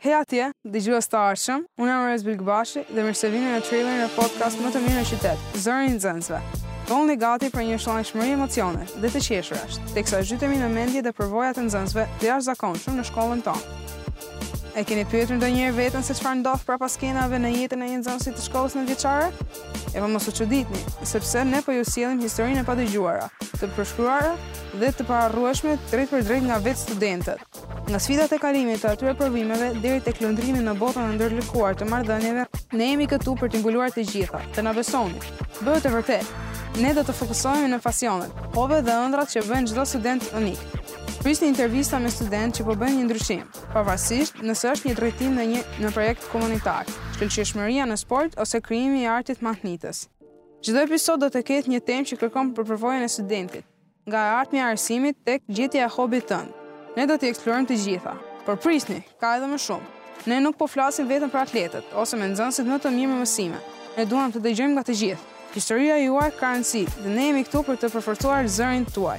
Hej atje, dëgjues të ardhshëm, unë jam Rez Bilgbashi dhe mirësevini në trailerin e podcastit më të mirë në qytet, Zëri i Nxënësve. Bëhuni gati për një shumëllojshmëri emocionesh dhe të qeshurash, teksa zhytemi në mendje dhe përvojat e nxënësve të jashtëzakonshëm në shkollën tonë. E keni pyetur ndonjëherë veten se çfarë ndodh prapa skenave në jetën e një nxënësi të shkollës nëntëvjeçare? E po mos u çuditni, sepse ne po ju sjellim historinë e padëgjuara, të përshkruara dhe të paharrueshme drejtpërdrejt nga vetë studentët. Nga sfidat e kalimit të atyre provimeve deri tek lundrimi në botën e ndërlikuar të marrëdhënieve, ne jemi këtu për t'i mbuluar të gjitha. Dhe na besoni. Bëhet e vërtetë. Ne do të fokusohemi në pasionet, hobit dhe ëndrrat që bëjnë çdo student unik. Prisni intervista me studentë që po bëjnë një ndryshim, pavarësisht nëse është një drejtim në një në projekt komunitar, shkëlqyeshmëria në sport ose krijimi i artit mahnitës. Çdo episod do të ketë një temë që kërkon për përvojën e studentit. Nga e ardhmja e arsimit tek gjetja e hobit tënd. Ne do t'i eksplorojmë të gjitha. Por prisni, ka edhe më shumë. Ne nuk po flasim vetëm për atletët, ose me nxënësit më të mirë me mësime. Ne duam të dëgjojmë nga të gjithë. Historia juaj ka rëndësi dhe ne jemi këtu për të përforcuar zërin tuaj.